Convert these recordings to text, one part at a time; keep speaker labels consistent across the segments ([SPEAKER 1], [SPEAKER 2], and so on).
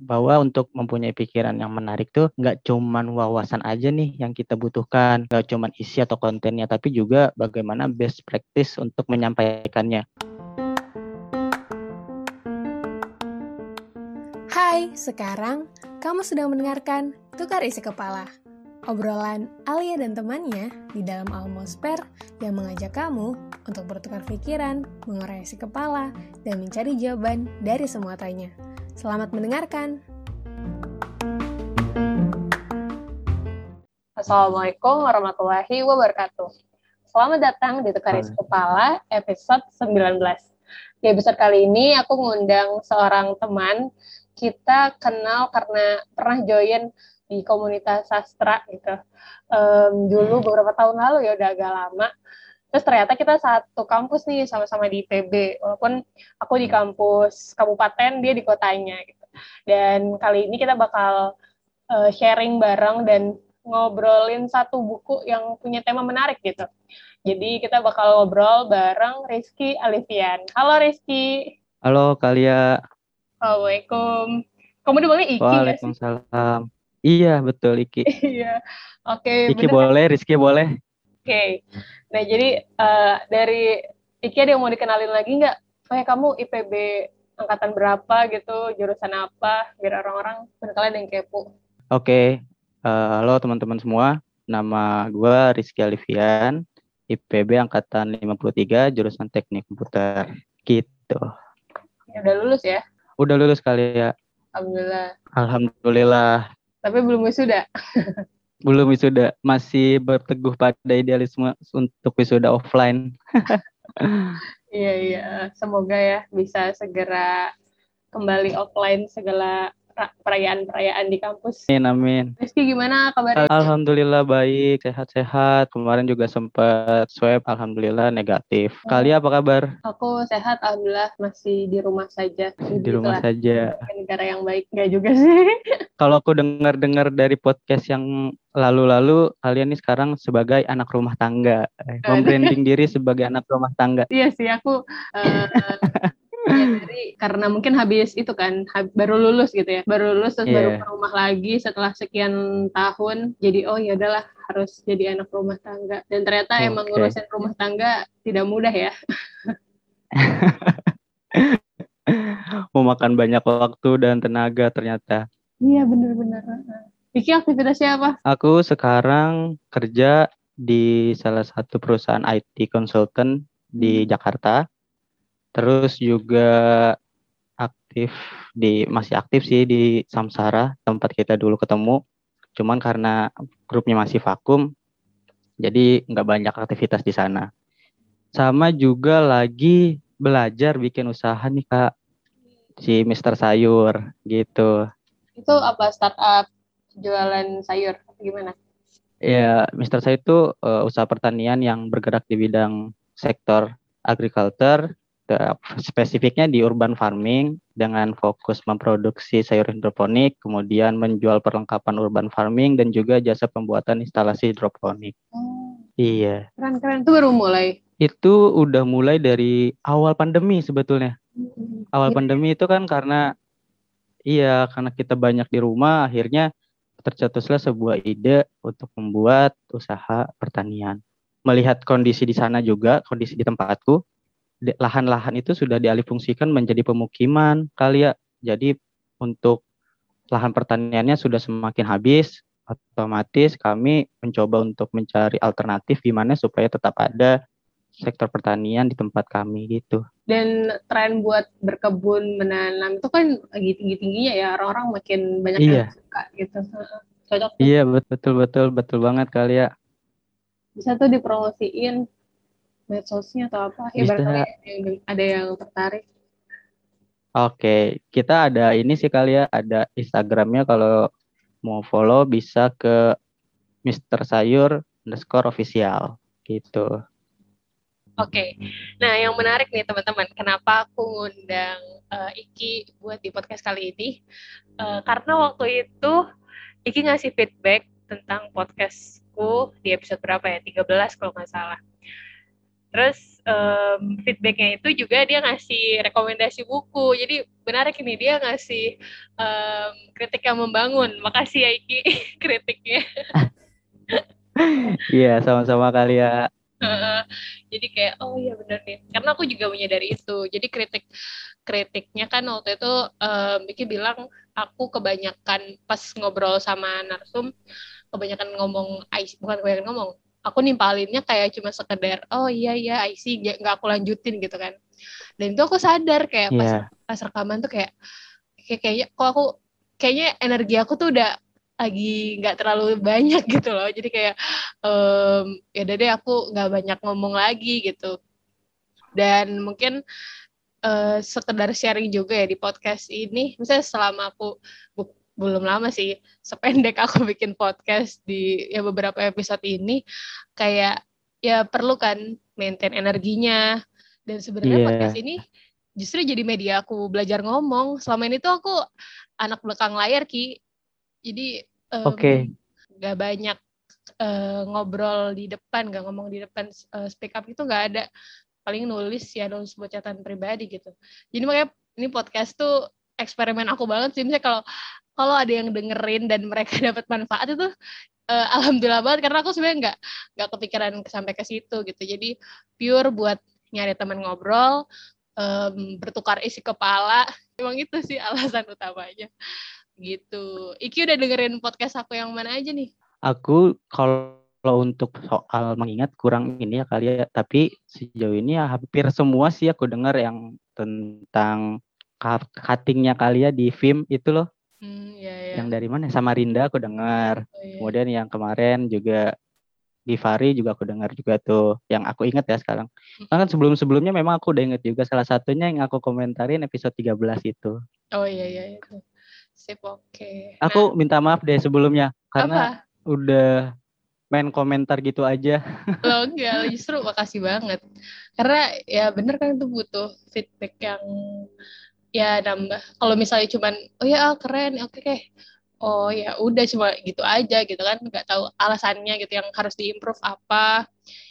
[SPEAKER 1] bahwa untuk mempunyai pikiran yang menarik tuh nggak cuman wawasan aja nih yang kita butuhkan, nggak cuman isi atau kontennya, tapi juga bagaimana best practice untuk menyampaikannya.
[SPEAKER 2] Hai, sekarang kamu sedang mendengarkan Tukar Isi Kepala. Obrolan Alia dan temannya di dalam Almosper yang mengajak kamu untuk bertukar pikiran, mengurai isi kepala, dan mencari jawaban dari semua tanya. Selamat mendengarkan.
[SPEAKER 3] Assalamualaikum warahmatullahi wabarakatuh. Selamat datang di Tukaris Kepala episode 19. Di episode kali ini aku ngundang seorang teman kita kenal karena pernah join di komunitas sastra gitu. Um, dulu beberapa tahun lalu ya udah agak lama. Terus ternyata kita satu kampus nih sama-sama di IPB, walaupun aku di kampus kabupaten, dia di kotanya gitu. Dan kali ini kita bakal uh, sharing bareng dan ngobrolin satu buku yang punya tema menarik gitu. Jadi kita bakal ngobrol bareng Rizky Alifian. Halo Rizky.
[SPEAKER 1] Halo Kalia.
[SPEAKER 3] Assalamualaikum. Kamu dipanggil Iki
[SPEAKER 1] Waalaikumsalam. Iya betul Iki.
[SPEAKER 3] Iya. Oke.
[SPEAKER 1] Okay, Iki bener. boleh, Rizky boleh.
[SPEAKER 3] Oke. Okay. Nah, jadi uh, dari Iki ada yang mau dikenalin lagi nggak? Oh ya, kamu IPB angkatan berapa gitu, jurusan apa, biar orang-orang barangkali ada yang kepo.
[SPEAKER 1] Oke, okay. uh, eh, halo teman-teman semua. Nama gue Rizky Alifian, IPB angkatan 53, jurusan teknik komputer. Gitu.
[SPEAKER 3] Ya, udah lulus ya?
[SPEAKER 1] Udah lulus kali ya.
[SPEAKER 3] Alhamdulillah.
[SPEAKER 1] Alhamdulillah.
[SPEAKER 3] Tapi belum wisuda.
[SPEAKER 1] belum wisuda masih berteguh pada idealisme untuk wisuda offline.
[SPEAKER 3] Iya iya. Semoga ya bisa segera kembali offline segala perayaan-perayaan di kampus.
[SPEAKER 1] Amin, amin.
[SPEAKER 3] Rizky gimana kabarnya?
[SPEAKER 1] Alhamdulillah baik, sehat-sehat. Kemarin juga sempat swab, alhamdulillah negatif. Hmm. Kalian apa kabar?
[SPEAKER 3] Aku sehat, alhamdulillah masih di rumah saja.
[SPEAKER 1] Di rumah saja.
[SPEAKER 3] Negara yang baik, nggak juga sih.
[SPEAKER 1] Kalau aku dengar-dengar dari podcast yang lalu-lalu kalian nih sekarang sebagai anak rumah tangga, membranding diri sebagai anak rumah tangga.
[SPEAKER 3] Iya sih aku uh, karena mungkin habis itu kan hab, baru lulus gitu ya, baru lulus terus yeah. baru ke rumah lagi setelah sekian tahun, jadi oh ya udahlah harus jadi anak rumah tangga dan ternyata okay. emang ngurusin rumah tangga tidak mudah ya.
[SPEAKER 1] Memakan banyak waktu dan tenaga ternyata.
[SPEAKER 3] Iya benar-benar. Vicky aktivitasnya apa?
[SPEAKER 1] Aku sekarang kerja di salah satu perusahaan IT consultant di hmm. Jakarta. Terus juga aktif di masih aktif sih di Samsara tempat kita dulu ketemu. Cuman karena grupnya masih vakum, jadi nggak banyak aktivitas di sana. Sama juga lagi belajar bikin usaha nih kak si Mister Sayur gitu.
[SPEAKER 3] Itu apa startup jualan sayur gimana?
[SPEAKER 1] Ya, Mister Saya itu uh, usaha pertanian yang bergerak di bidang sektor agriculture, spesifiknya di urban farming dengan fokus memproduksi sayur hidroponik, kemudian menjual perlengkapan urban farming dan juga jasa pembuatan instalasi hidroponik. Oh. Iya.
[SPEAKER 3] Keren-keren. Itu baru mulai?
[SPEAKER 1] Itu udah mulai dari awal pandemi sebetulnya. Hmm. Awal pandemi itu kan karena iya karena kita banyak di rumah akhirnya tercetuslah sebuah ide untuk membuat usaha pertanian. Melihat kondisi di sana juga, kondisi di tempatku, lahan-lahan itu sudah dialihfungsikan menjadi pemukiman kali ya. Jadi untuk lahan pertaniannya sudah semakin habis, otomatis kami mencoba untuk mencari alternatif gimana supaya tetap ada sektor pertanian di tempat kami gitu.
[SPEAKER 3] Dan tren buat berkebun menanam itu kan lagi tinggi tingginya ya orang-orang makin banyak
[SPEAKER 1] iya.
[SPEAKER 3] yang suka gitu.
[SPEAKER 1] Cocok. Iya betul betul betul banget kali ya.
[SPEAKER 3] Bisa tuh dipromosiin medsosnya atau apa? Ya Bisa. ada yang tertarik.
[SPEAKER 1] Oke, kita ada ini sih kali ya, ada Instagramnya kalau mau follow bisa ke Mister Sayur underscore official gitu.
[SPEAKER 3] Oke, okay. nah yang menarik nih teman-teman, kenapa aku ngundang uh, Iki buat di podcast kali ini? Uh, karena waktu itu Iki ngasih feedback tentang podcastku di episode berapa ya, 13 kalau nggak salah. Terus um, feedbacknya itu juga dia ngasih rekomendasi buku. Jadi benar ini dia ngasih um, kritik yang membangun. Makasih ya Iki kritiknya.
[SPEAKER 1] Iya sama-sama kali ya
[SPEAKER 3] jadi kayak oh iya benar nih. Karena aku juga menyadari itu. Jadi kritik kritiknya kan waktu itu um, Miki bilang aku kebanyakan pas ngobrol sama narsum kebanyakan ngomong bukan kebanyakan ngomong aku nimpalinnya kayak cuma sekedar oh iya iya I see nggak aku lanjutin gitu kan. Dan itu aku sadar kayak pas yeah. pas rekaman tuh kayak kayak kayaknya kok aku kayaknya energi aku tuh udah lagi nggak terlalu banyak gitu loh. Jadi kayak um, ya deh aku nggak banyak ngomong lagi gitu. Dan mungkin uh, sekedar sharing juga ya di podcast ini. Misalnya selama aku belum lama sih sependek aku bikin podcast di ya beberapa episode ini. Kayak ya perlu kan maintain energinya. Dan sebenarnya yeah. podcast ini justru jadi media aku belajar ngomong. Selama ini tuh aku anak belakang layar ki. Jadi
[SPEAKER 1] um, oke. okay.
[SPEAKER 3] gak banyak uh, ngobrol di depan gak ngomong di depan uh, speak up itu gak ada. Paling nulis ya nulis buat catatan pribadi gitu. Jadi makanya ini podcast tuh eksperimen aku banget sih. Misalnya kalau kalau ada yang dengerin dan mereka dapat manfaat itu uh, alhamdulillah banget. Karena aku sebenarnya nggak nggak kepikiran sampai ke situ gitu. Jadi pure buat nyari teman ngobrol um, bertukar isi kepala. Emang itu sih alasan utamanya. Gitu. Iki udah dengerin podcast aku yang mana aja nih?
[SPEAKER 1] Aku kalau untuk soal mengingat kurang ini ya kali ya. Tapi sejauh ini ya hampir semua sih aku dengar yang tentang cuttingnya kali ya di film itu loh Hmm, ya, ya. Yang dari mana? Sama Rinda aku dengar. Oh, iya. Kemudian yang kemarin juga di Fari juga aku dengar juga tuh. Yang aku ingat ya sekarang. Hmm. Kan sebelum-sebelumnya memang aku udah inget juga salah satunya yang aku komentarin episode 13 itu.
[SPEAKER 3] Oh iya iya itu. Sip oke. Okay.
[SPEAKER 1] Aku nah, minta maaf deh sebelumnya karena apa? udah main komentar gitu aja.
[SPEAKER 3] Lo enggak, justru makasih banget. Karena ya bener kan itu butuh feedback yang ya nambah. Kalau misalnya cuman oh ya keren oke okay, oh ya udah cuma gitu aja gitu kan nggak tahu alasannya gitu yang harus diimprove apa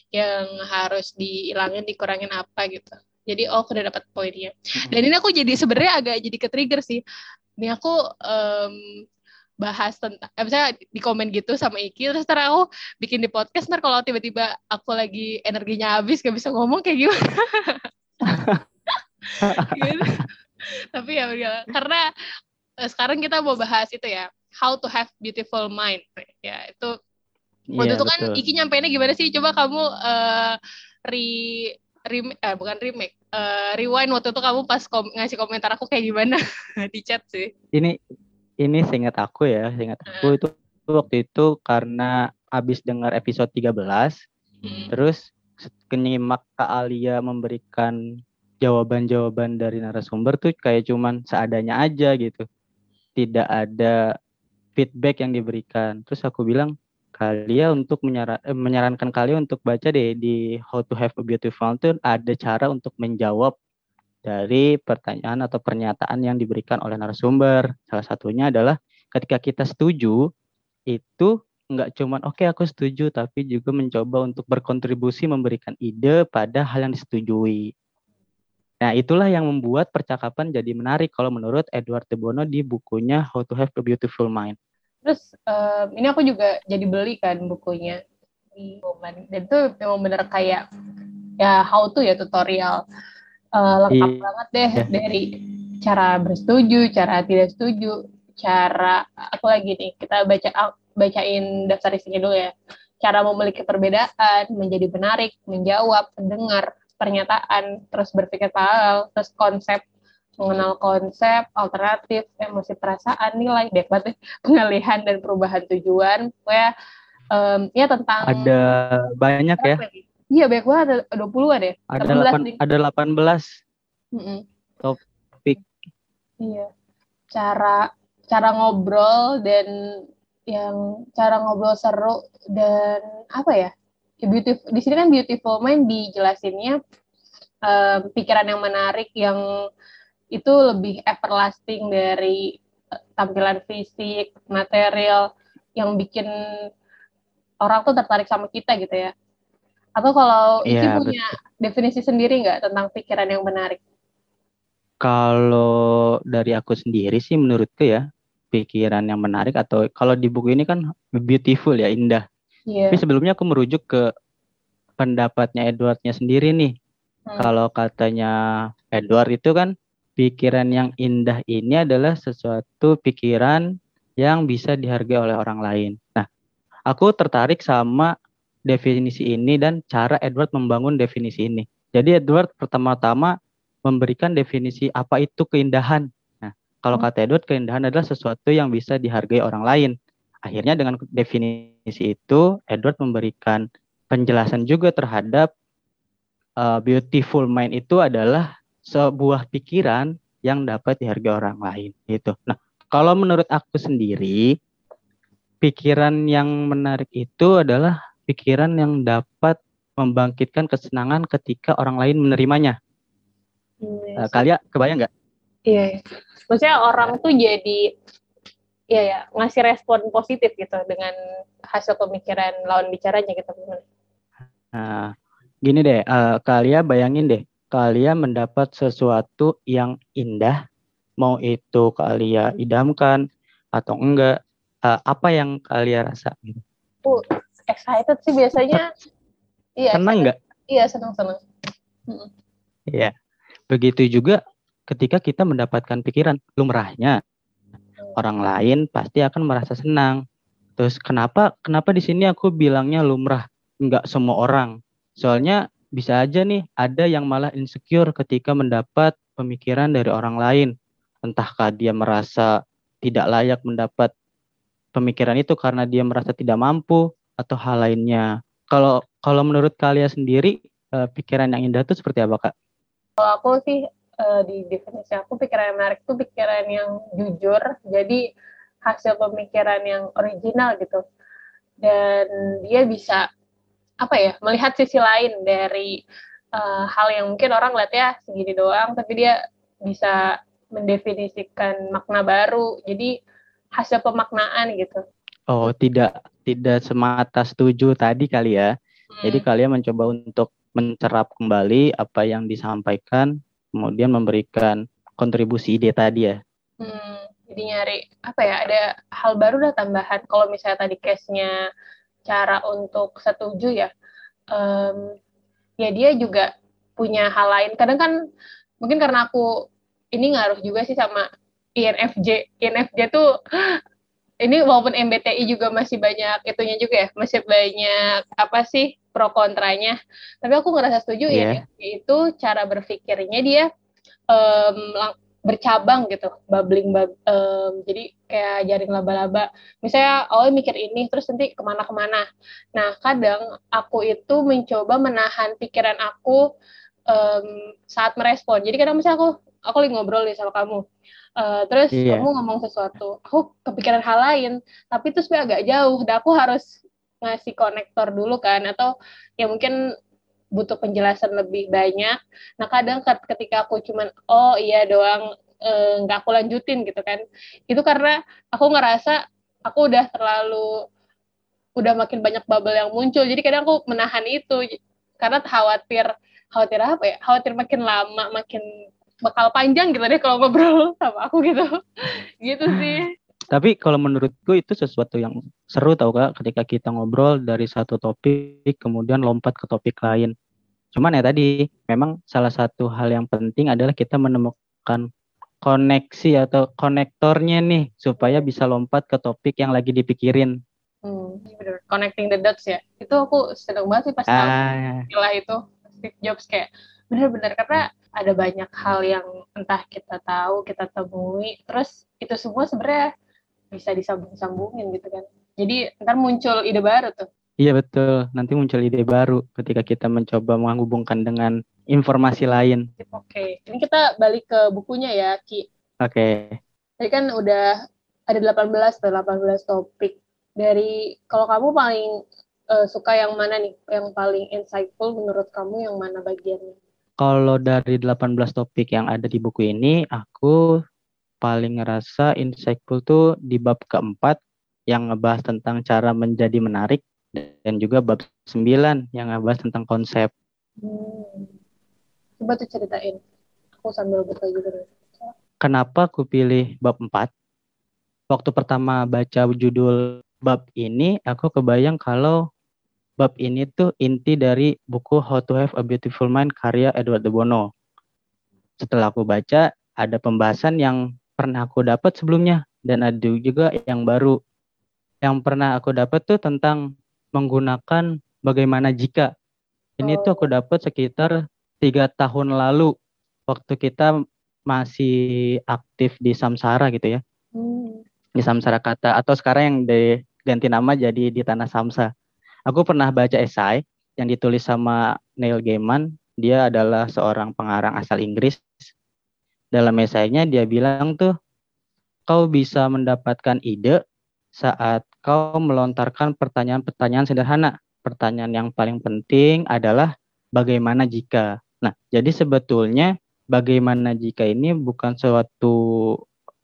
[SPEAKER 3] yang harus dihilangin dikurangin apa gitu. Jadi oh aku udah dapat poinnya. Dan ini aku jadi sebenarnya agak jadi ke trigger sih. Ini aku um, bahas tentang eh, misalnya di komen gitu sama Iki terus ntar aku bikin di podcast ntar kalau tiba-tiba aku lagi energinya habis gak bisa ngomong kayak gimana? Gitu tapi ya udah karena uh, sekarang kita mau bahas itu ya how to have beautiful mind. Ya itu waktu yeah, itu kan Iki nyampeinnya gimana sih? Coba kamu uh, re remake eh, bukan remake uh, rewind waktu itu kamu pas kom ngasih komentar aku kayak gimana? Di chat sih.
[SPEAKER 1] Ini ini seingat aku ya seingat aku uh. itu waktu itu karena abis dengar episode 13 hmm. terus kenyimak Kak Alia memberikan jawaban-jawaban dari narasumber tuh kayak cuman seadanya aja gitu. Tidak ada feedback yang diberikan. Terus aku bilang, kalian untuk menyaran, eh, menyarankan kalian untuk baca deh di How to Have a Beautiful Life ada cara untuk menjawab dari pertanyaan atau pernyataan yang diberikan oleh narasumber. Salah satunya adalah ketika kita setuju itu nggak cuman oke okay, aku setuju tapi juga mencoba untuk berkontribusi memberikan ide pada hal yang disetujui. Nah, itulah yang membuat percakapan jadi menarik kalau menurut Edward de Bono di bukunya How to Have a Beautiful Mind.
[SPEAKER 3] Terus um, ini aku juga jadi beli kan bukunya di Woman. Dan itu memang benar kayak ya how to ya tutorial uh, lengkap iya. banget deh yeah. dari cara bersetuju, cara tidak setuju, cara aku lagi nih kita baca bacain daftar isinya dulu ya. Cara memiliki perbedaan, menjadi menarik, menjawab, mendengar, pernyataan, terus berpikir paralel, terus konsep, mengenal konsep, alternatif, emosi perasaan, nilai, deh, pengalihan dan perubahan tujuan, ya, um, ya tentang
[SPEAKER 1] ada banyak ya.
[SPEAKER 3] Iya, banyak banget ada 20
[SPEAKER 1] ada ya. Ada 8 ada 18. Mm -mm. Topik.
[SPEAKER 3] Iya. Cara cara ngobrol dan yang cara ngobrol seru dan apa ya? Beautiful di sini kan beautiful mind dijelasinnya um, pikiran yang menarik yang itu lebih everlasting dari uh, tampilan fisik material yang bikin orang tuh tertarik sama kita gitu ya Atau kalau Iki
[SPEAKER 1] Iya,
[SPEAKER 3] punya definisi sendiri nggak tentang pikiran yang menarik?
[SPEAKER 1] Kalau dari aku sendiri sih menurutku ya, pikiran yang menarik atau kalau di buku ini kan beautiful ya, indah.
[SPEAKER 3] Iya.
[SPEAKER 1] Tapi sebelumnya aku merujuk ke pendapatnya Edwardnya sendiri nih.
[SPEAKER 3] Hmm.
[SPEAKER 1] Kalau katanya Edward itu kan pikiran yang indah ini adalah sesuatu pikiran yang bisa dihargai oleh orang lain. Nah, aku tertarik sama definisi ini dan cara Edward membangun definisi ini. Jadi Edward pertama-tama memberikan definisi apa itu keindahan. Nah, kalau
[SPEAKER 3] Hmm.
[SPEAKER 1] kata Edward keindahan adalah sesuatu yang bisa dihargai orang lain. Akhirnya dengan definisi itu Edward memberikan penjelasan juga terhadap uh, beautiful mind itu adalah sebuah pikiran yang dapat dihargai orang lain gitu. Nah, kalau menurut aku sendiri pikiran yang menarik itu adalah pikiran yang dapat membangkitkan kesenangan ketika orang lain menerimanya.
[SPEAKER 3] Hmm,
[SPEAKER 1] Uh, kalian kebayang nggak?
[SPEAKER 3] Iya, iya. maksudnya orang tuh jadi ya ya ngasih respon positif gitu dengan hasil pemikiran lawan bicaranya gitu.
[SPEAKER 1] Nah, gini deh, uh, kalian bayangin deh, kalian mendapat sesuatu yang indah, mau itu kalian idamkan atau enggak, uh, apa yang kalian rasa? Gitu?
[SPEAKER 3] Uh, excited sih biasanya. Iya.
[SPEAKER 1] Senang nggak?
[SPEAKER 3] Iya senang senang.
[SPEAKER 1] Iya. Begitu juga ketika kita mendapatkan pikiran lumrahnya, orang lain pasti akan merasa senang. Terus kenapa kenapa di sini aku bilangnya lumrah, nggak semua orang. Soalnya bisa aja nih ada yang malah insecure ketika mendapat pemikiran dari orang lain. Entahkah dia merasa tidak layak mendapat pemikiran itu karena dia merasa tidak mampu atau hal lainnya. Kalau kalau menurut kalian sendiri eh, pikiran yang indah itu seperti apa kak?
[SPEAKER 3] Kalau aku sih eh, di definisi aku pikiran yang menarik itu pikiran yang jujur. Jadi hasil pemikiran yang original gitu. Dan dia bisa apa ya melihat sisi lain dari uh, hal yang mungkin orang lihat ya segini doang, tapi dia bisa mendefinisikan makna baru. Jadi hasil pemaknaan gitu.
[SPEAKER 1] Oh, tidak tidak semata setuju tadi kali ya.
[SPEAKER 3] Hmm.
[SPEAKER 1] Jadi kalian mencoba untuk mencerap kembali apa yang disampaikan, kemudian memberikan kontribusi ide tadi ya.
[SPEAKER 3] Hmm, jadi nyari apa ya? Ada hal baru dah tambahan. Kalau misalnya tadi case-nya cara untuk setuju ya, um, ya dia juga punya hal lain. Kadang kan mungkin karena aku ini ngaruh juga sih sama INFJ. INFJ tuh ini walaupun MBTI juga masih banyak itunya juga ya, masih banyak apa sih pro kontranya. Tapi aku ngerasa setuju
[SPEAKER 1] Yeah.
[SPEAKER 3] ya, yaitu cara berpikirnya dia um, lang- bercabang gitu, bubbling, bub, um, jadi kayak jaring laba-laba. Misalnya awalnya mikir ini, terus nanti ke mana-kemana. Nah, kadang aku itu mencoba menahan pikiran aku um, saat merespon. Jadi kadang misalnya aku aku lagi ngobrol nih sama kamu, Uh, terus
[SPEAKER 1] Iya.
[SPEAKER 3] kamu ngomong sesuatu, aku kepikiran hal lain, tapi itu sebenarnya agak jauh, dan aku harus ngasih konektor dulu kan, atau ya mungkin butuh penjelasan lebih banyak. Nah kadang ket- ketika aku cuman oh iya doang eh, nggak aku lanjutin gitu kan, itu karena aku ngerasa aku udah terlalu udah makin banyak bubble yang muncul, jadi kadang aku menahan itu karena khawatir khawatir apa ya, khawatir makin lama makin bakal panjang gitu deh kalau ngobrol sama aku gitu, gitu sih.
[SPEAKER 1] Tapi kalau menurutku itu sesuatu yang seru tau kak ketika kita ngobrol dari satu topik kemudian lompat ke topik lain. Cuman ya tadi memang salah satu hal yang penting adalah kita menemukan koneksi atau konektornya nih supaya bisa lompat ke topik yang lagi dipikirin.
[SPEAKER 3] Hmm, bener. Connecting the dots ya. Itu aku seneng banget sih pas
[SPEAKER 1] Ah,
[SPEAKER 3] istilah itu Steve Jobs kayak bener-bener karena ada banyak hal yang entah kita tahu, kita temui, terus itu semua sebenarnya bisa disambung-sambungin gitu kan. Jadi ntar muncul ide baru tuh.
[SPEAKER 1] iya betul. Nanti muncul ide baru ketika kita mencoba menghubungkan dengan informasi lain.
[SPEAKER 3] Oke, ini kita balik ke bukunya ya, Ki.
[SPEAKER 1] Oke.
[SPEAKER 3] Tadi kan udah ada 18 tuh, 18 topik. Dari kalau kamu paling eh, suka yang mana nih? Yang paling insightful menurut kamu yang mana bagiannya?
[SPEAKER 1] Kalau dari 18 topik yang ada di buku ini, aku paling ngerasa insightful tuh di bab keempat yang ngebahas tentang cara menjadi menarik. dan juga bab 9 yang ngebahas tentang konsep.
[SPEAKER 3] Hmm. Coba tuh ceritain. Aku sambil buka juga.
[SPEAKER 1] Kenapa aku pilih bab 4? Waktu pertama baca judul bab ini, aku kebayang kalau bab ini tuh inti dari buku How to Have a Beautiful Mind karya Edward de Bono. Setelah aku baca, ada pembahasan yang pernah aku dapat sebelumnya dan ada juga yang baru. Yang pernah aku dapat tuh tentang menggunakan bagaimana jika. Ini tuh aku dapat sekitar tiga tahun lalu waktu kita masih aktif di Samsara gitu ya. Hmm. Di Samsara kata atau sekarang yang diganti nama jadi di Tanah Samsa. Aku pernah baca esai yang ditulis sama Neil Gaiman. Dia adalah seorang pengarang asal Inggris. Dalam esainya dia bilang tuh kau bisa mendapatkan ide saat kau melontarkan pertanyaan-pertanyaan sederhana. Pertanyaan yang paling penting adalah bagaimana jika. Nah, jadi sebetulnya bagaimana jika ini bukan suatu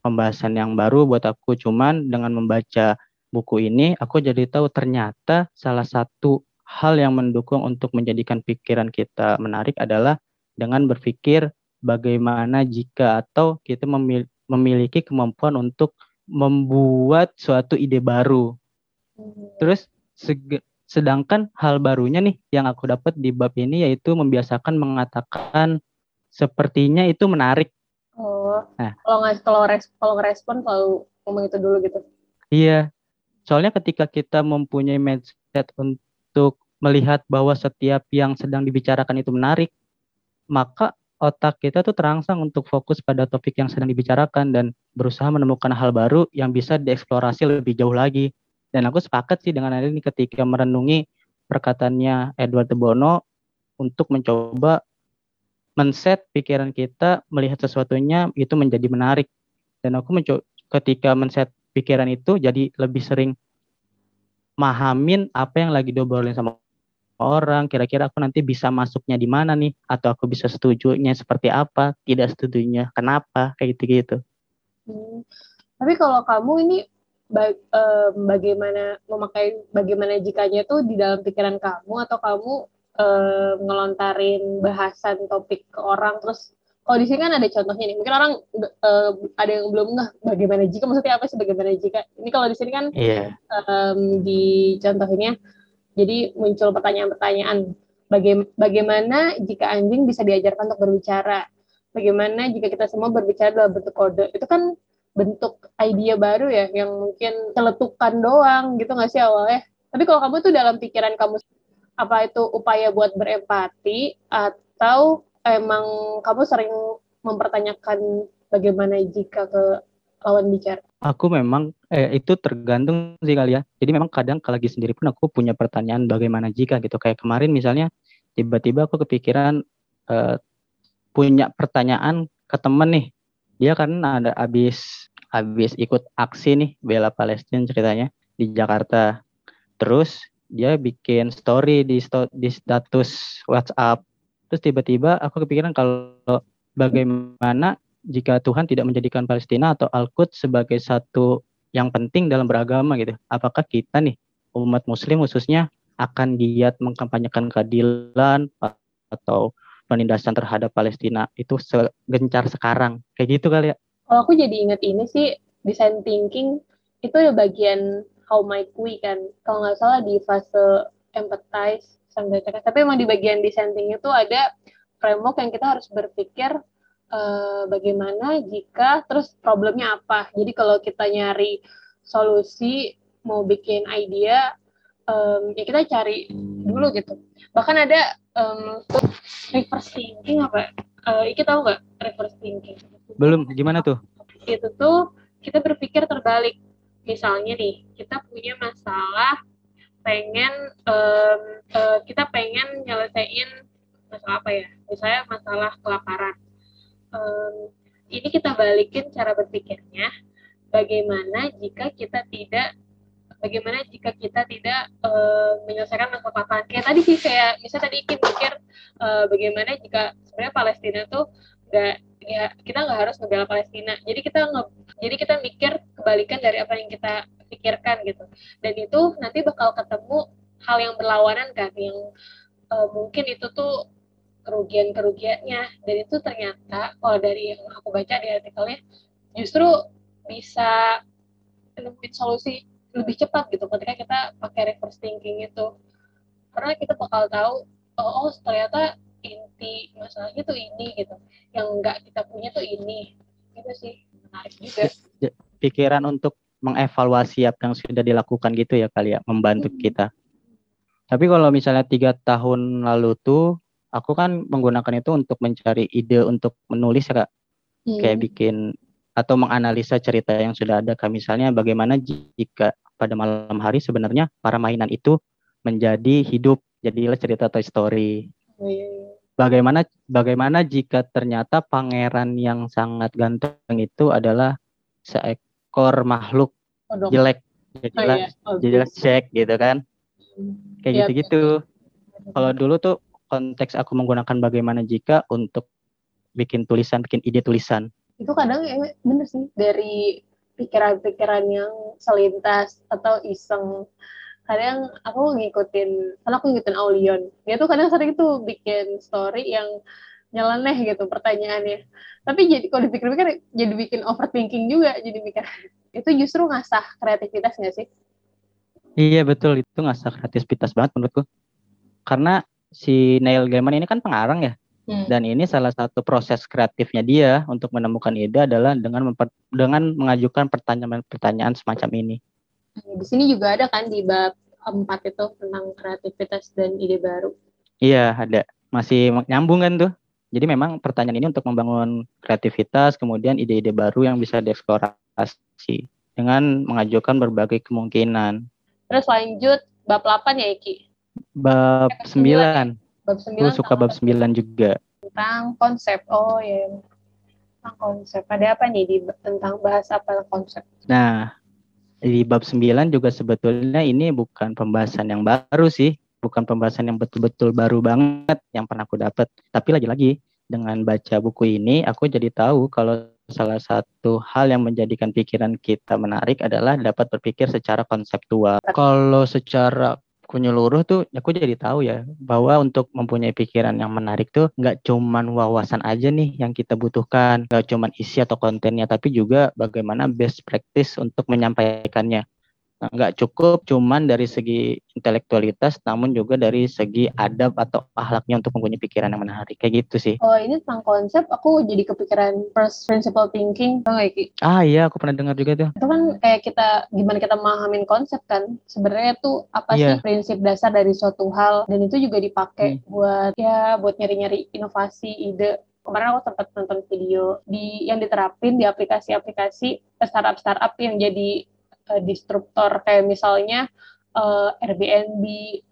[SPEAKER 1] pembahasan yang baru buat aku, cuman dengan membaca buku ini aku jadi tahu ternyata salah satu hal yang mendukung untuk menjadikan pikiran kita menarik adalah dengan berpikir bagaimana jika atau kita memiliki kemampuan untuk membuat suatu ide baru. Hmm. Terus sedangkan hal barunya nih yang aku dapat di bab ini yaitu membiasakan mengatakan sepertinya itu menarik.
[SPEAKER 3] Oh. Nah, kalau nggak kalau res, kalau ngerespon selalu ngomong itu dulu gitu.
[SPEAKER 1] Iya. Soalnya ketika kita mempunyai mindset untuk melihat bahwa setiap yang sedang dibicarakan itu menarik, maka otak kita tuh terangsang untuk fokus pada topik yang sedang dibicarakan dan berusaha menemukan hal baru yang bisa dieksplorasi lebih jauh lagi. Dan aku sepakat sih dengan ini ketika merenungi perkataannya Edward de Bono untuk mencoba men-set pikiran kita melihat sesuatunya itu menjadi menarik. Dan aku mencoba ketika men-set pikiran itu jadi lebih sering mahamin apa yang lagi diobrolin sama orang kira-kira aku nanti bisa masuknya di mana nih atau aku bisa setujunya seperti apa tidak setujunya kenapa kayak gitu gitu
[SPEAKER 3] hmm. tapi kalau kamu ini ba um, bagaimana memakai bagaimana jikanya tuh di dalam pikiran kamu atau kamu um, ngelontarin bahasan topik ke orang terus kalau di sini kan ada contohnya nih mungkin orang uh, ada yang belum nggak bagaimana jika maksudnya apa sih bagaimana jika ini kalau di sini kan yeah. Iya. um, di contohnya jadi muncul pertanyaan-pertanyaan bagaimana jika anjing bisa diajarkan untuk berbicara? Bagaimana jika kita semua berbicara dalam bentuk kode? Itu kan bentuk ide baru ya yang mungkin celetukan doang gitu nggak sih awalnya? Tapi kalau kamu tuh dalam pikiran kamu apa itu upaya buat berempati atau emang kamu sering mempertanyakan bagaimana jika ke lawan bicara?
[SPEAKER 1] Aku memang eh, itu tergantung sih kali ya. Jadi memang kadang kalau lagi sendiri pun aku punya pertanyaan bagaimana jika gitu. Kayak kemarin misalnya tiba-tiba aku kepikiran eh, punya pertanyaan ke temen nih. Dia kan ada habis habis ikut aksi nih bela Palestina ceritanya di Jakarta. Terus dia bikin story di di status WhatsApp. Terus tiba-tiba aku kepikiran kalau bagaimana jika Tuhan tidak menjadikan Palestina atau Al-Quds sebagai satu yang penting dalam beragama gitu. Apakah kita nih umat muslim khususnya akan giat mengkampanyekan keadilan atau penindasan terhadap Palestina itu segencar sekarang? Kayak gitu kali ya.
[SPEAKER 3] Kalau aku jadi inget ini sih design thinking itu ya bagian how might we kan. Kalau nggak salah di fase empathize sampai tapi emang di bagian design thinking itu ada framework yang kita harus berpikir uh, bagaimana jika terus problemnya apa. Jadi kalau kita nyari solusi mau bikin idea um, ya kita cari dulu gitu. Bahkan ada um, reverse thinking apa? Uh, kita tahu nggak reverse thinking?
[SPEAKER 1] Belum. Gimana tuh?
[SPEAKER 3] Itu tuh kita berpikir terbalik. Misalnya nih, kita punya masalah pengen um, uh, kita pengen nyelesain masalah apa ya? Misalnya masalah kelaparan um, ini kita balikin cara berpikirnya. Bagaimana jika kita tidak bagaimana jika kita tidak uh, menyelesaikan masalah kelaparan kayak tadi sih kayak misalnya tadi Ikin pikir uh, bagaimana jika sebenarnya Palestina tuh nggak ya kita nggak harus ngebela Palestina. Jadi kita nge, jadi kita mikir kebalikan dari apa yang kita pikirkan gitu. Dan itu nanti bakal ketemu hal yang berlawanan kan yang uh, mungkin itu tuh kerugian-kerugiannya. Dan itu ternyata kalau dari yang aku baca di artikelnya justru bisa menemukan solusi lebih cepat gitu ketika kita pakai reverse thinking itu. Karena kita bakal tahu oh, oh ternyata inti masalahnya tuh ini gitu. Yang nggak kita punya tuh ini. Itu sih. Menarik juga.
[SPEAKER 1] Pikiran untuk mengevaluasi apa yang sudah dilakukan gitu ya kali ya membantu hmm. kita. Tapi kalau misalnya tiga tahun lalu tuh aku kan menggunakan itu untuk mencari ide untuk menulis ya kak. Hmm. kayak bikin atau menganalisa cerita yang sudah ada kak. Misalnya bagaimana jika pada malam hari sebenarnya para mainan itu menjadi hidup jadilah cerita Toy Story. Oh, iya, iya. bagaimana bagaimana jika ternyata pangeran yang sangat ganteng itu adalah seekor makhluk oh, jelek. Jadilah oh, iya. oh, jadilah cek gitu kan? Kayak iya, gitu-gitu kalau dulu tuh konteks aku menggunakan bagaimana jika untuk bikin tulisan, bikin ide tulisan.
[SPEAKER 3] Itu kadang ya, bener sih dari pikiran-pikiran yang selintas atau iseng. Kadang aku ngikutin, karena aku ngikutin Aulion. Dia tuh kadang sering tuh bikin story yang nyeleneh gitu pertanyaannya. Tapi jadi kalau dipikir-pikir jadi bikin overthinking juga, jadi mikir itu justru ngasah kreativitas nggak sih?
[SPEAKER 1] Iya betul itu ngasah kreativitas banget menurutku. Karena si Neil Gaiman ini kan pengarang ya. Hmm. Dan ini salah satu proses kreatifnya dia untuk menemukan ide adalah dengan memper, dengan mengajukan pertanyaan-pertanyaan semacam ini.
[SPEAKER 3] Di sini juga ada kan di bab 4 itu tentang kreativitas dan ide baru.
[SPEAKER 1] Iya, ada. Masih nyambung kan tuh. Jadi memang pertanyaan ini untuk membangun kreativitas, kemudian ide-ide baru yang bisa dieksplorasi dengan mengajukan berbagai kemungkinan.
[SPEAKER 3] Terus lanjut bab 8 ya Iki?
[SPEAKER 1] Bab sembilan. Bab sembilan. Gue suka bab sembilan juga.
[SPEAKER 3] Tentang konsep. Oh ya. Tentang konsep. Ada apa nih di tentang bahas apa konsep?
[SPEAKER 1] Nah, di bab sembilan juga sebetulnya ini bukan pembahasan yang baru sih. Bukan pembahasan yang betul-betul baru banget yang pernah aku dapat. Tapi lagi-lagi dengan baca buku ini aku jadi tahu kalau salah satu hal yang menjadikan pikiran kita menarik adalah dapat berpikir secara konseptual. Kalau secara menyeluruh tuh aku jadi tahu ya bahwa untuk mempunyai pikiran yang menarik tuh nggak cuman wawasan aja nih yang kita butuhkan nggak cuman isi atau kontennya tapi juga bagaimana best practice untuk menyampaikannya nggak cukup cuman dari segi intelektualitas, namun juga dari segi adab atau ahlaknya untuk mempunyai pikiran yang menarik. Kayak gitu sih.
[SPEAKER 3] Oh, ini tentang konsep, aku jadi kepikiran first principle thinking. Tau gak, Ki?
[SPEAKER 1] Ah iya, aku pernah dengar juga tuh.
[SPEAKER 3] Itu kan kayak kita, gimana kita memahamin konsep kan. Sebenarnya tuh apa yeah. sih prinsip dasar dari suatu hal. Dan itu juga dipakai hmm. buat, ya, buat nyari-nyari inovasi, ide kemarin aku sempat nonton video di yang diterapin di aplikasi-aplikasi startup startup yang jadi uh, disruptor kayak misalnya uh, Airbnb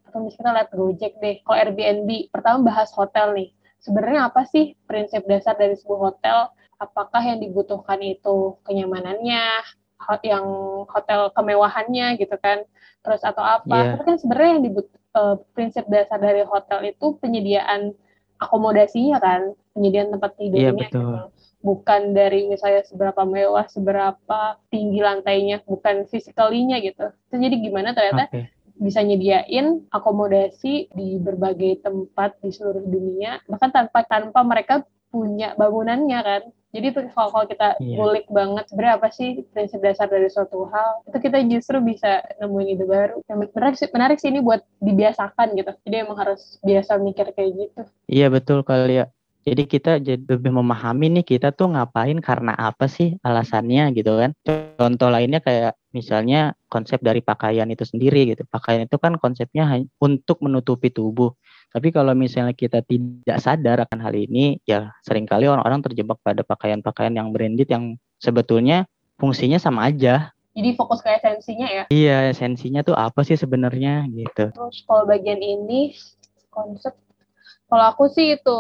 [SPEAKER 3] atau misalnya lihat Gojek deh. Kalau Airbnb pertama bahas hotel nih. Sebenarnya apa sih prinsip dasar dari sebuah hotel? Apakah yang dibutuhkan itu kenyamanannya, yang hotel kemewahannya gitu kan? Terus atau apa? Yeah. Tapi kan sebenarnya yang dibut uh, prinsip dasar dari hotel itu penyediaan akomodasinya kan, penyediaan tempat tidurnya yeah, betul. gitu bukan dari misalnya seberapa mewah, seberapa tinggi lantainya, bukan physically-nya gitu. Terus jadi gimana ternyata okay. bisa nyediain akomodasi di berbagai tempat di seluruh dunia, bahkan tanpa tanpa mereka punya bangunannya kan. Jadi kalau, kalau kita yeah. ngulik banget sebenarnya apa sih prinsip dasar dari suatu hal, itu kita justru bisa nemuin ide baru. Yang menarik sih, menarik sih ini buat dibiasakan gitu. Jadi emang harus biasa mikir kayak gitu.
[SPEAKER 1] Iya betul kali ya jadi kita jadi lebih memahami nih kita tuh ngapain karena apa sih alasannya gitu kan. Contoh lainnya kayak misalnya konsep dari pakaian itu sendiri gitu. Pakaian itu kan konsepnya untuk menutupi tubuh. Tapi kalau misalnya kita tidak sadar akan hal ini, ya sering kali orang-orang terjebak pada pakaian-pakaian yang branded yang sebetulnya fungsinya sama aja.
[SPEAKER 3] Jadi fokus ke esensinya ya?
[SPEAKER 1] Iya, esensinya tuh apa sih sebenarnya gitu.
[SPEAKER 3] Terus kalau bagian ini konsep, kalau aku sih itu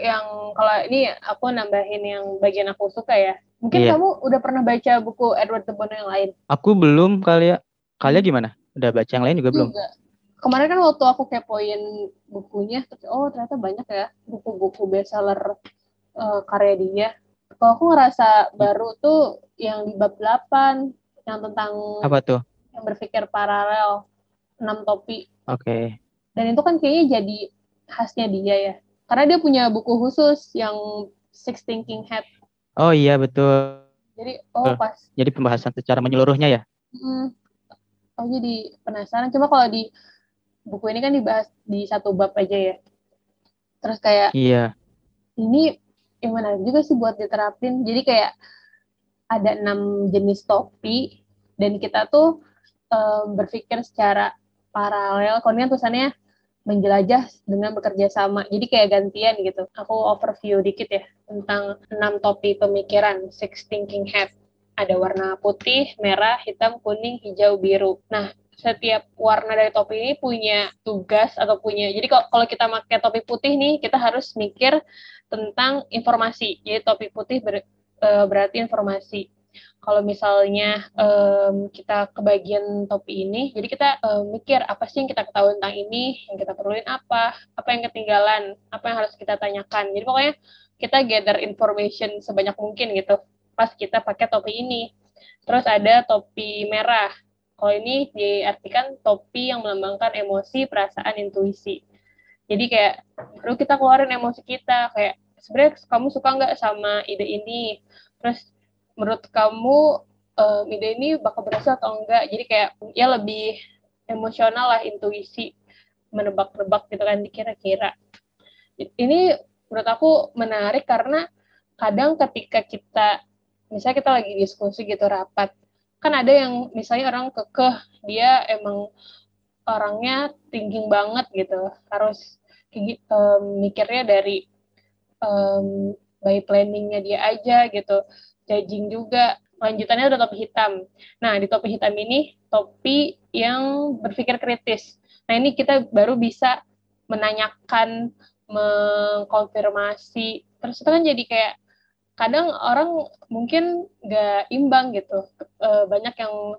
[SPEAKER 3] yang kalau ini aku nambahin yang bagian aku suka ya. Mungkin iya. kamu udah pernah baca buku Edward de Bono yang lain?
[SPEAKER 1] Aku belum kali ya. Kalian gimana? Udah baca yang lain juga belum? Juga.
[SPEAKER 3] Kemarin kan waktu aku kepoin bukunya, oh ternyata banyak ya buku-buku bestseller uh, karya dia. Kalau aku ngerasa baru tuh yang di bab 8 yang tentang
[SPEAKER 1] apa tuh?
[SPEAKER 3] Yang berpikir paralel, enam topi
[SPEAKER 1] Oke. Okay.
[SPEAKER 3] Dan itu kan kayaknya jadi khasnya dia ya. Karena dia punya buku khusus yang Six Thinking Hat.
[SPEAKER 1] Oh iya betul.
[SPEAKER 3] Jadi oh pas.
[SPEAKER 1] Jadi pembahasan secara menyeluruhnya ya.
[SPEAKER 3] Hmm. Oh jadi penasaran. Cuma kalau di buku ini kan dibahas di satu bab aja ya. Terus kayak.
[SPEAKER 1] Iya.
[SPEAKER 3] Ini yang menarik juga sih buat diterapin. Jadi kayak ada enam jenis topi dan kita tuh um, berpikir secara paralel. Kalau ini kan tulisannya menjelajah dengan bekerja sama. Jadi kayak gantian gitu. Aku overview dikit ya tentang enam topi pemikiran, six thinking hat. Ada warna putih, merah, hitam, kuning, hijau, biru. Nah, setiap warna dari topi ini punya tugas atau punya jadi kalau kita pakai topi putih nih kita harus mikir tentang informasi jadi topi putih ber, e, berarti informasi kalau misalnya um, kita kebagian topi ini, jadi kita um, mikir apa sih yang kita ketahui tentang ini, yang kita perluin apa, apa yang ketinggalan, apa yang harus kita tanyakan. Jadi pokoknya kita gather information sebanyak mungkin gitu pas kita pakai topi ini. Terus ada topi merah. Kalau ini diartikan topi yang melambangkan emosi, perasaan, intuisi. Jadi kayak perlu kita keluarin emosi kita kayak sebenarnya kamu suka nggak sama ide ini? Terus menurut kamu um, ide ini bakal berhasil atau enggak? Jadi kayak ya lebih emosional lah intuisi menebak-nebak gitu kan kira-kira ini menurut aku menarik karena kadang ketika kita misalnya kita lagi diskusi gitu rapat kan ada yang misalnya orang kekeh dia emang orangnya thinking banget gitu. Harus um, mikirnya dari um, by planningnya dia aja gitu judging juga. Lanjutannya ada topi hitam. Nah, di topi hitam ini topi yang berpikir kritis. Nah, ini kita baru bisa menanyakan, mengkonfirmasi. Terus itu kan jadi kayak kadang orang mungkin gak imbang gitu. E, banyak yang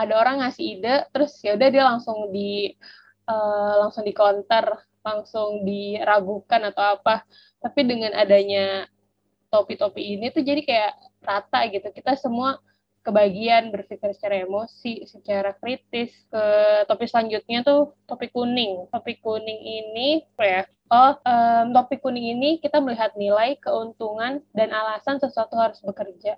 [SPEAKER 3] ada orang ngasih ide, terus ya udah dia langsung di uh, langsung di counter, langsung diragukan atau apa. Tapi dengan adanya topi-topi ini tuh jadi kayak rata gitu. Kita semua kebagian berpikir secara emosi, secara kritis. Ke topi selanjutnya tuh topi kuning. Topi kuning ini ya? Oh, um, topi kuning ini kita melihat nilai, keuntungan, dan alasan sesuatu harus bekerja.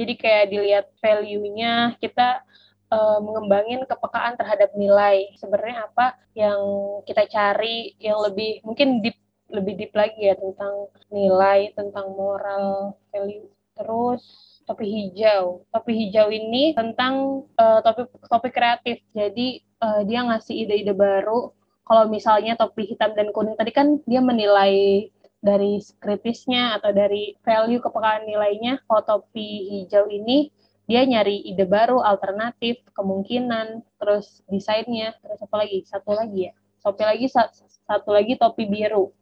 [SPEAKER 3] Jadi kayak dilihat value-nya, kita uh, mengembangin kepekaan terhadap nilai. Sebenarnya apa yang kita cari yang lebih mungkin deep lebih deep lagi ya tentang nilai, tentang moral, value. Terus topi hijau. Topi hijau ini tentang uh, topik topik kreatif. Jadi uh, dia ngasih ide-ide baru. Kalau misalnya topi hitam dan kuning tadi kan dia menilai dari kritisnya atau dari value kepekaan nilainya. Kalau topi hijau ini dia nyari ide baru, alternatif, kemungkinan, terus desainnya, terus apa lagi? Satu lagi ya. Topi lagi satu lagi topi biru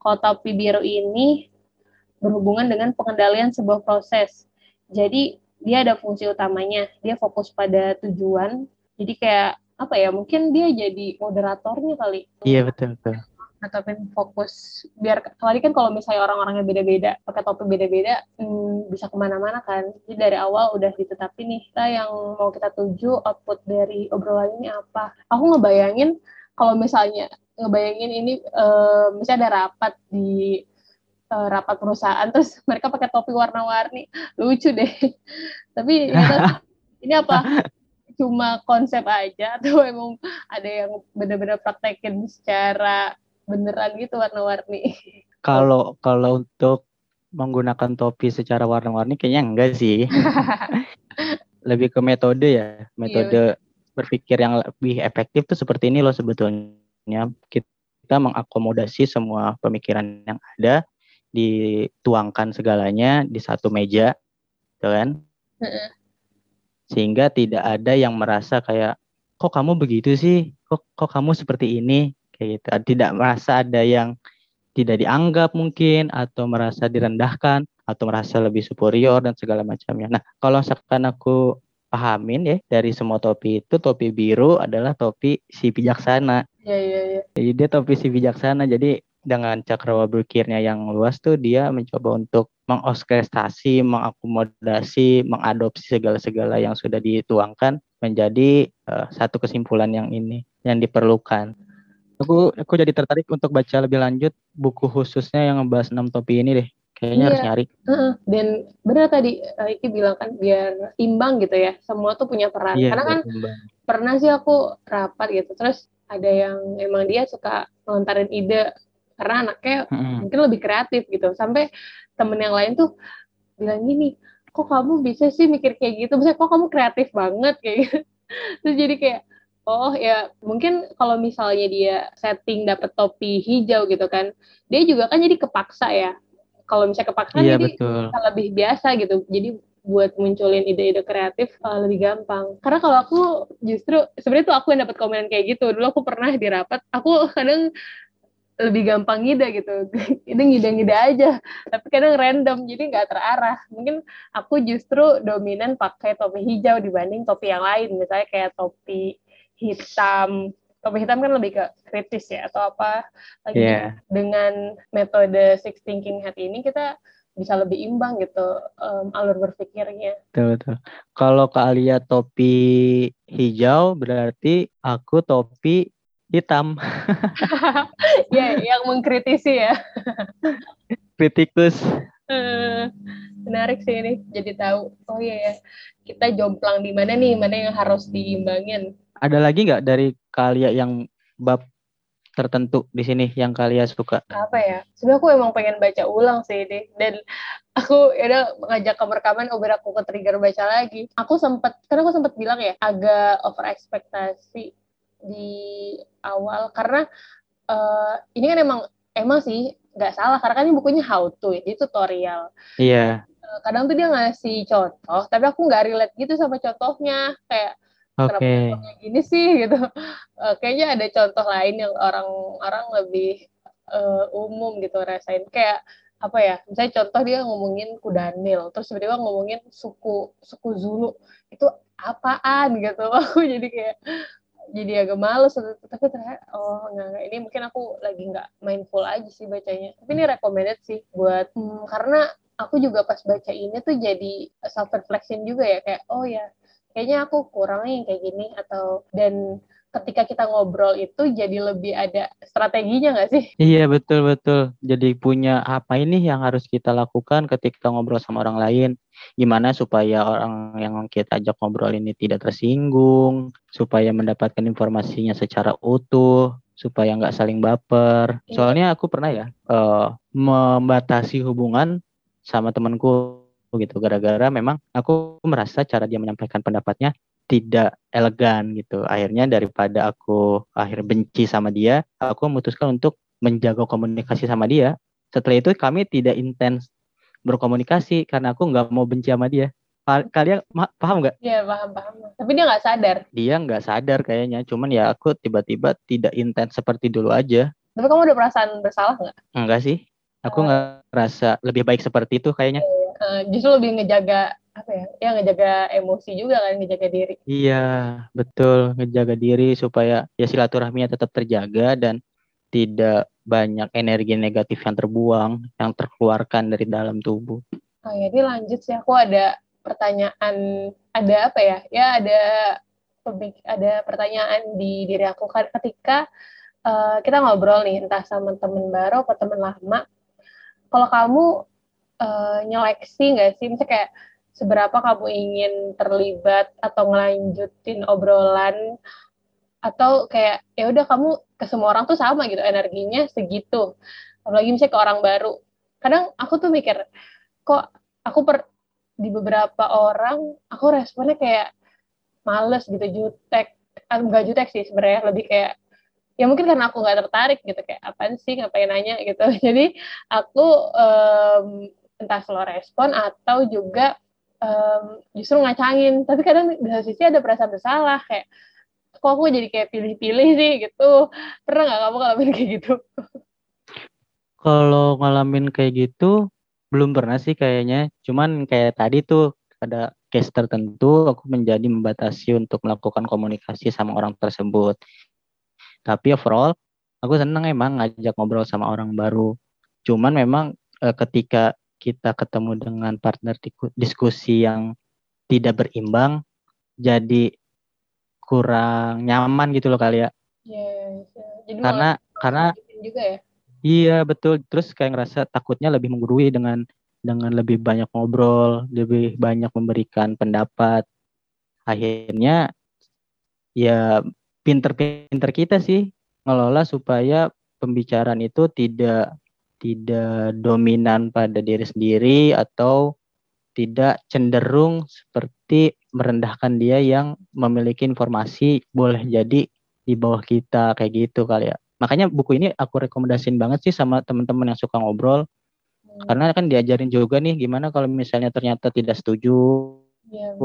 [SPEAKER 3] kalau topi biru ini berhubungan dengan pengendalian sebuah proses. Jadi dia ada fungsi utamanya, dia fokus pada tujuan. Jadi kayak apa ya? Mungkin dia jadi moderatornya kali.
[SPEAKER 1] Iya betul betul.
[SPEAKER 3] Ataupun fokus biar tadi kan kalau misalnya orang-orangnya beda-beda, pakai topi beda-beda, hmm, bisa ke mana-mana kan. Jadi dari awal udah ditetapin nih kita yang mau kita tuju output dari obrolan ini apa. Aku ngebayangin kalau misalnya ngebayangin ini uh, misalnya ada rapat di uh, rapat perusahaan terus mereka pakai topi warna-warni. Lucu deh. Tapi ya, ini apa? Cuma konsep aja atau emang ada yang benar-benar praktekin secara beneran gitu warna-warni?
[SPEAKER 1] Kalau kalau untuk menggunakan topi secara warna-warni kayaknya enggak sih. Lebih ke metode ya metode iya. berpikir yang lebih efektif tuh seperti ini loh sebetulnya kita mengakomodasi semua pemikiran yang ada dituangkan segalanya di satu meja gitu kan? Sehingga tidak ada yang merasa kayak kok kamu begitu sih? Kok kok kamu seperti ini? Kayak gitu. Tidak merasa ada yang tidak dianggap mungkin atau merasa direndahkan atau merasa lebih superior dan segala macamnya. Nah, kalau misalkan aku pahamin ya dari semua topi itu topi biru adalah topi si bijaksana.
[SPEAKER 3] Iya iya iya.
[SPEAKER 1] Jadi dia topi si bijaksana. Jadi dengan cakrawala berpikirnya yang luas tuh dia mencoba untuk mengorkestrasi, mengakomodasi, mengadopsi segala-segala yang sudah dituangkan menjadi uh, satu kesimpulan yang ini yang diperlukan. Aku aku jadi tertarik untuk baca lebih lanjut buku khususnya yang ngebahas enam topi ini deh. Kayaknya iya. harus nyari.
[SPEAKER 3] Uh, dan benar tadi Iki bilang kan biar imbang gitu ya. Semua tuh punya peran. Iya, Karena kan imbang. pernah sih aku rapat gitu. Terus ada yang emang dia suka ngelontarin ide karena anaknya hmm. mungkin lebih kreatif gitu. Sampai temen yang lain tuh bilang gini kok kamu bisa sih mikir kayak gitu? Misalnya kok kamu kreatif banget? Kayak gitu. Terus jadi kayak oh ya mungkin kalau misalnya dia setting dapet topi hijau gitu kan dia juga kan jadi kepaksa ya. Kalau misalnya kepaksa iya, jadi betul. lebih biasa gitu. Jadi buat munculin ide-ide kreatif uh, lebih gampang. Karena kalau aku justru sebenarnya tuh aku yang dapat komen kayak gitu. Dulu aku pernah di rapat, aku kadang lebih gampang ngide gitu ini ngide-ngide aja tapi kadang random jadi nggak terarah mungkin aku justru dominan pakai topi hijau dibanding topi yang lain misalnya kayak topi hitam topi hitam kan lebih ke kritis ya atau apa lagi yeah. dengan metode six thinking hat ini kita bisa lebih imbang gitu um, alur berpikirnya.
[SPEAKER 1] Betul betul. Kalau Kak Alia topi hijau berarti aku topi hitam.
[SPEAKER 3] ya, yang mengkritisi ya.
[SPEAKER 1] Kritikus.
[SPEAKER 3] menarik sih ini, jadi tahu. Oh iya ya, kita jomplang di mana nih, mana yang harus diimbangin.
[SPEAKER 1] Ada lagi nggak dari kalian yang bab tertentu di sini yang kalian suka?
[SPEAKER 3] Apa ya? Sebenarnya aku emang pengen baca ulang sih ini dan aku ya udah mengajak ke rekaman oh biar aku ke trigger baca lagi. Aku sempat karena aku sempat bilang ya agak over ekspektasi di awal karena uh, ini kan emang emang sih nggak salah karena kan ini bukunya how to ya, jadi tutorial.
[SPEAKER 1] Iya.
[SPEAKER 3] Yeah. kadang tuh dia ngasih contoh, tapi aku nggak relate gitu sama contohnya kayak
[SPEAKER 1] okay.
[SPEAKER 3] kenapa gini sih gitu. Uh, kayaknya ada contoh lain yang orang-orang lebih uh, umum gitu rasain kayak apa ya misalnya contoh dia ngomongin kudanil terus tiba-tiba ngomongin suku suku Zulu. Itu apaan gitu. Aku jadi kayak jadi agak males tapi ternyata oh enggak, enggak. Ini mungkin aku lagi nggak mindful aja sih bacanya. Tapi ini recommended sih buat hmm, karena aku juga pas baca ini tuh jadi self reflection juga ya. Kayak oh ya kayaknya aku kurang nih kayak gini atau dan ketika kita ngobrol itu jadi lebih ada strateginya nggak sih?
[SPEAKER 1] Iya betul betul. Jadi punya apa ini yang harus kita lakukan ketika ngobrol sama orang lain gimana supaya orang yang kita ajak ngobrol ini tidak tersinggung, supaya mendapatkan informasinya secara utuh, supaya nggak saling baper. Iya. Soalnya aku pernah ya uh, membatasi hubungan sama temanku gitu gara-gara memang aku merasa cara dia menyampaikan pendapatnya tidak elegan gitu. Akhirnya daripada aku akhir benci sama dia, aku memutuskan untuk menjaga komunikasi sama dia. Setelah itu kami tidak intens berkomunikasi karena aku nggak mau benci sama dia kalian paham nggak?
[SPEAKER 3] Iya paham paham. Tapi dia nggak sadar.
[SPEAKER 1] Dia nggak sadar kayaknya. Cuman ya aku tiba-tiba tidak intens seperti dulu aja.
[SPEAKER 3] Tapi kamu udah perasaan bersalah nggak?
[SPEAKER 1] Enggak sih. Aku nggak rasa lebih baik seperti itu kayaknya.
[SPEAKER 3] Uh, justru lebih ngejaga apa ya? Ya ngejaga emosi juga kan, ngejaga diri.
[SPEAKER 1] Iya betul ngejaga diri supaya ya silaturahminya tetap terjaga dan tidak banyak energi negatif yang terbuang, yang terkeluarkan dari dalam tubuh.
[SPEAKER 3] Oh ya, ini lanjut sih. Aku ada pertanyaan, ada apa ya? Ya ada ada pertanyaan di diri aku kan ketika uh, kita ngobrol nih entah sama temen baru atau temen lama. Kalau kamu uh, nyeleksi nggak sih, misalnya kayak seberapa kamu ingin terlibat atau ngelanjutin obrolan? Atau kayak ya udah kamu ke semua orang tuh sama gitu energinya segitu. Apalagi misalnya ke orang baru. Kadang aku tuh mikir kok aku per di beberapa orang aku responnya kayak males gitu jutek. Enggak ah, jutek sih sebenarnya lebih kayak ya mungkin karena aku nggak tertarik gitu kayak apa sih? Ngapain nanya? gitu. Jadi aku um, entah slow respon atau juga um, justru ngacangin. Tapi kadang di sisi ada perasaan bersalah kayak kok aku jadi kayak pilih-pilih sih? gitu. Pernah nggak kamu ngalamin kayak gitu?
[SPEAKER 1] Kalau ngalamin kayak gitu belum pernah sih kayaknya. Cuman kayak tadi tuh ada case tertentu aku menjadi membatasi untuk melakukan komunikasi sama orang tersebut. Tapi overall aku seneng emang ngajak ngobrol sama orang baru. Cuman memang uh, ketika kita ketemu dengan partner diskusi yang tidak berimbang, jadi kurang nyaman gitu loh kali ya.
[SPEAKER 3] Yeah. Jadi
[SPEAKER 1] karena karena
[SPEAKER 3] juga ya.
[SPEAKER 1] Iya betul. Terus kayak ngerasa takutnya lebih menggurui dengan dengan lebih banyak ngobrol, lebih banyak memberikan pendapat. Akhirnya ya pinter-pinter kita sih ngelola supaya pembicaraan itu tidak tidak dominan pada diri sendiri atau tidak cenderung seperti merendahkan dia yang memiliki informasi boleh jadi di bawah kita kayak gitu kali ya. Makanya buku ini aku rekomendasiin banget sih sama teman-teman yang suka ngobrol. Hmm. Karena kan diajarin juga nih gimana kalau misalnya ternyata tidak setuju. Ya,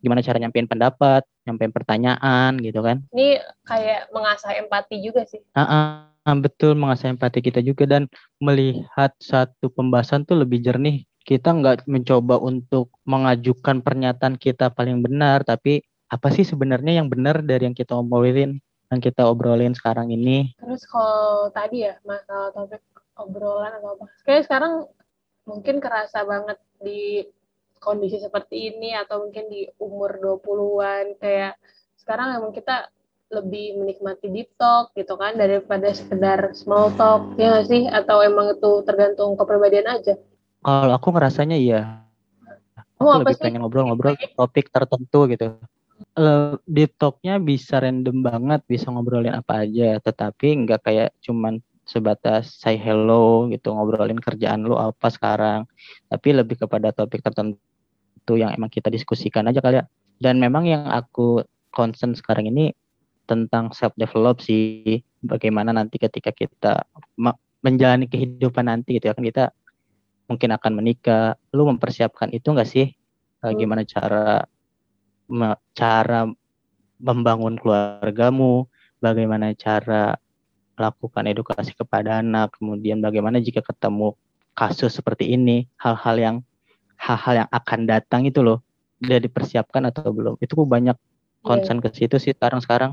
[SPEAKER 1] gimana cara nyampein pendapat, nyampein pertanyaan gitu kan.
[SPEAKER 3] Ini kayak mengasah empati juga sih.
[SPEAKER 1] Uh -uh, betul mengasah empati kita juga dan melihat satu pembahasan tuh lebih jernih. Kita nggak mencoba untuk mengajukan pernyataan kita paling benar, tapi apa sih sebenarnya yang benar dari yang kita obrolin, yang kita obrolin sekarang ini.
[SPEAKER 3] Terus kalau tadi ya masalah topik obrolan atau apa, kayak sekarang mungkin kerasa banget di kondisi seperti ini atau mungkin di umur 20-an kayak sekarang emang kita lebih menikmati deep talk gitu kan daripada sekedar small talk ya gak sih? Atau emang itu tergantung kepribadian aja?
[SPEAKER 1] Kalau aku ngerasanya iya. Aku apa lebih sih? pengen ngobrol-ngobrol topik tertentu gitu. Deep talknya bisa random banget bisa ngobrolin apa aja. Tetapi nggak kayak cuman sebatas say hello gitu ngobrolin kerjaan lu apa sekarang. Tapi lebih kepada topik tertentu yang emang kita diskusikan aja kali ya. Dan memang yang aku concern sekarang ini tentang self develop sih. Bagaimana nanti ketika kita menjalani kehidupan nanti gitu ya kan kita mungkin akan menikah. Lu mempersiapkan itu enggak sih? Hmm. gimana cara me, cara membangun keluargamu? Bagaimana cara lakukan edukasi kepada anak? Kemudian bagaimana jika ketemu kasus seperti ini? Hal-hal yang hal-hal yang akan datang itu loh. Udah dipersiapkan atau belum? Itu banyak concern yeah. ke situ sih sekarang sekarang.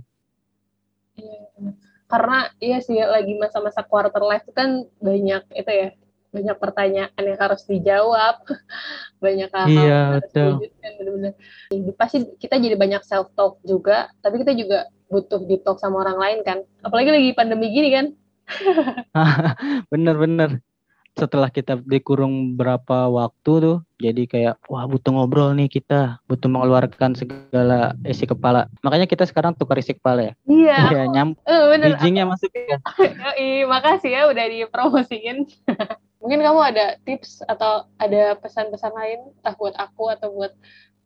[SPEAKER 3] Karena iya sih lagi masa-masa quarter life itu kan banyak itu ya banyak pertanyaan yang harus dijawab. Banyak hal, -hal
[SPEAKER 1] iya, yang harus
[SPEAKER 3] diwujudkan benar-benar pasti kita jadi banyak self talk juga tapi kita juga butuh di talk sama orang lain kan. Apalagi lagi pandemi gini kan.
[SPEAKER 1] Bener-bener setelah kita dikurung berapa waktu tuh jadi kayak wah butuh ngobrol nih kita butuh mengeluarkan segala isi kepala. Makanya kita sekarang tukar isi kepala ya.
[SPEAKER 3] Iya.
[SPEAKER 1] Ya, nyam uh, bridgingnya masuk ya.
[SPEAKER 3] Yoi, makasih ya udah dipromosiin. Mungkin kamu ada tips atau ada pesan-pesan lain entah buat aku atau buat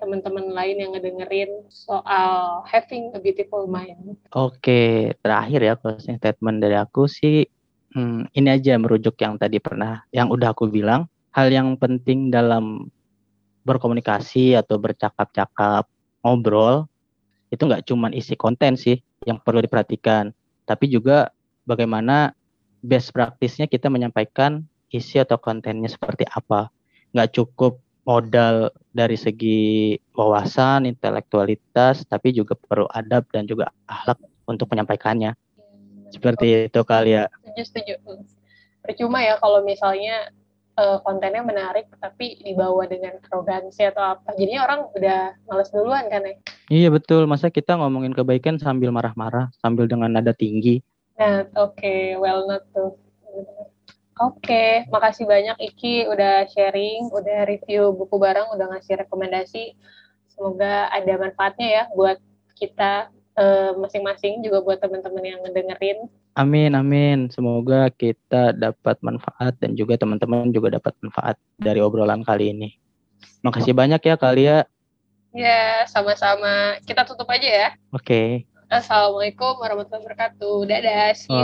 [SPEAKER 3] teman-teman lain yang ngedengerin soal having a beautiful mind.
[SPEAKER 1] Oke, terakhir ya closing statement dari aku sih hmm, ini aja merujuk yang tadi pernah yang udah aku bilang. Hal yang penting dalam berkomunikasi atau bercakap-cakap ngobrol itu nggak cuma isi konten sih yang perlu diperhatikan. Tapi juga bagaimana best practice-nya kita menyampaikan isi atau kontennya seperti apa. Nggak cukup modal dari segi wawasan intelektualitas tapi juga perlu adab dan juga akhlak untuk menyampaikannya seperti itu kali ya.
[SPEAKER 3] Setuju, setuju. Percuma ya kalau misalnya uh, kontennya menarik tapi dibawa dengan arogansi atau apa. Jadinya orang udah males duluan kan ya.
[SPEAKER 1] Iya betul. Masa kita ngomongin kebaikan sambil marah-marah, sambil dengan nada tinggi.
[SPEAKER 3] Nah, oke, okay. well not tuh. Oke, okay. makasih banyak Iki udah sharing, udah review buku bareng, udah ngasih rekomendasi. Semoga ada manfaatnya ya buat kita Eh, masing-masing uh, juga buat teman-teman yang ngedengerin.
[SPEAKER 1] Amin, amin. Semoga kita dapat manfaat dan juga teman-teman juga dapat manfaat dari obrolan kali ini. Makasih banyak ya Kalia.
[SPEAKER 3] Ya, sama-sama. Kita tutup aja ya.
[SPEAKER 1] Oke. Okay.
[SPEAKER 3] Assalamualaikum warahmatullahi wabarakatuh. Dadah. See you.